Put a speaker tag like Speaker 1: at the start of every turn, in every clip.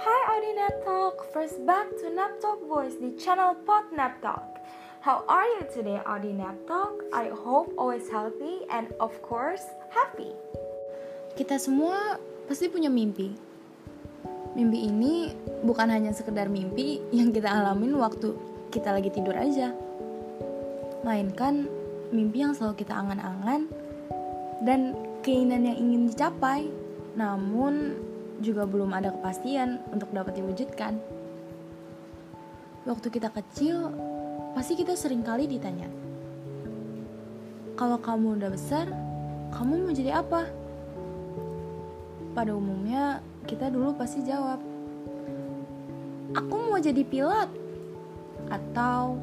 Speaker 1: Talk! First back to Nap Talk Voice di channel Pot Nap Talk. How are you today, Audi Nap Talk? I hope always healthy and of course happy.
Speaker 2: Kita semua pasti punya mimpi. Mimpi ini bukan hanya sekedar mimpi yang kita alamin waktu kita lagi tidur aja. Melainkan mimpi yang selalu kita angan-angan dan keinginan yang ingin dicapai. Namun juga belum ada kepastian untuk dapat diwujudkan. Waktu kita kecil, pasti kita sering kali ditanya, "Kalau kamu udah besar, kamu mau jadi apa?" Pada umumnya, kita dulu pasti jawab, "Aku mau jadi pilot." Atau,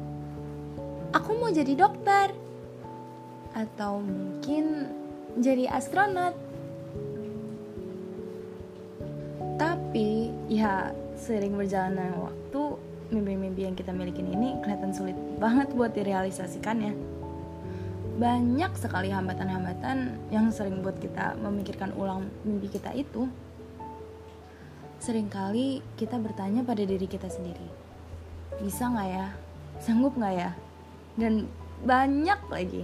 Speaker 2: "Aku mau jadi dokter." Atau mungkin jadi astronot. Ya sering berjalannya waktu mimpi-mimpi yang kita miliki ini kelihatan sulit banget buat direalisasikannya. Banyak sekali hambatan-hambatan yang sering buat kita memikirkan ulang mimpi kita itu. Seringkali kita bertanya pada diri kita sendiri, bisa nggak ya? Sanggup nggak ya? Dan banyak lagi.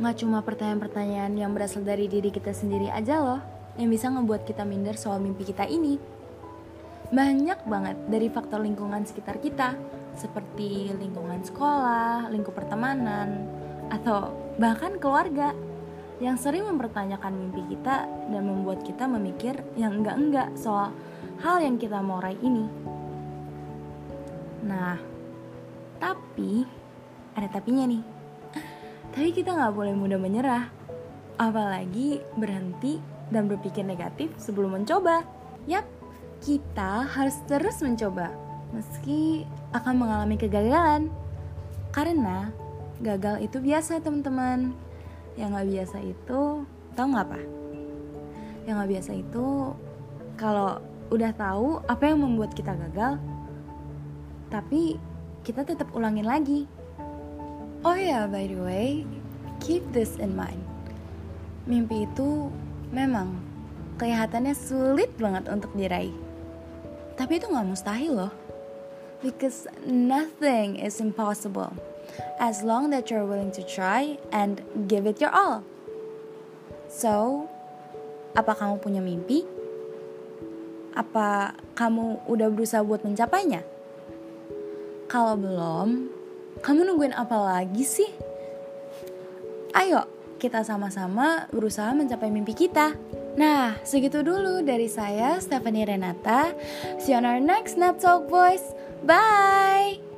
Speaker 2: Nggak cuma pertanyaan-pertanyaan yang berasal dari diri kita sendiri aja loh, yang bisa ngebuat kita minder soal mimpi kita ini. Banyak banget dari faktor lingkungan sekitar kita, seperti lingkungan sekolah, lingkup pertemanan, atau bahkan keluarga yang sering mempertanyakan mimpi kita dan membuat kita memikir yang enggak-enggak soal hal yang kita mau raih ini. Nah, tapi ada tapinya nih. Tapi kita nggak boleh mudah menyerah, apalagi berhenti dan berpikir negatif sebelum mencoba. Yap, kita harus terus mencoba meski akan mengalami kegagalan. Karena gagal itu biasa teman-teman. Yang gak biasa itu, tau gak apa? Yang gak biasa itu kalau udah tahu apa yang membuat kita gagal, tapi kita tetap ulangin lagi. Oh ya, yeah, by the way, keep this in mind. Mimpi itu Memang, kelihatannya sulit banget untuk diraih. Tapi itu gak mustahil loh. Because nothing is impossible. As long that you're willing to try and give it your all. So, apa kamu punya mimpi? Apa kamu udah berusaha buat mencapainya? Kalau belum, kamu nungguin apa lagi sih? Ayo, kita sama-sama berusaha mencapai mimpi kita. Nah, segitu dulu dari saya, Stephanie Renata. See you on our next Nap Talk Voice. Bye!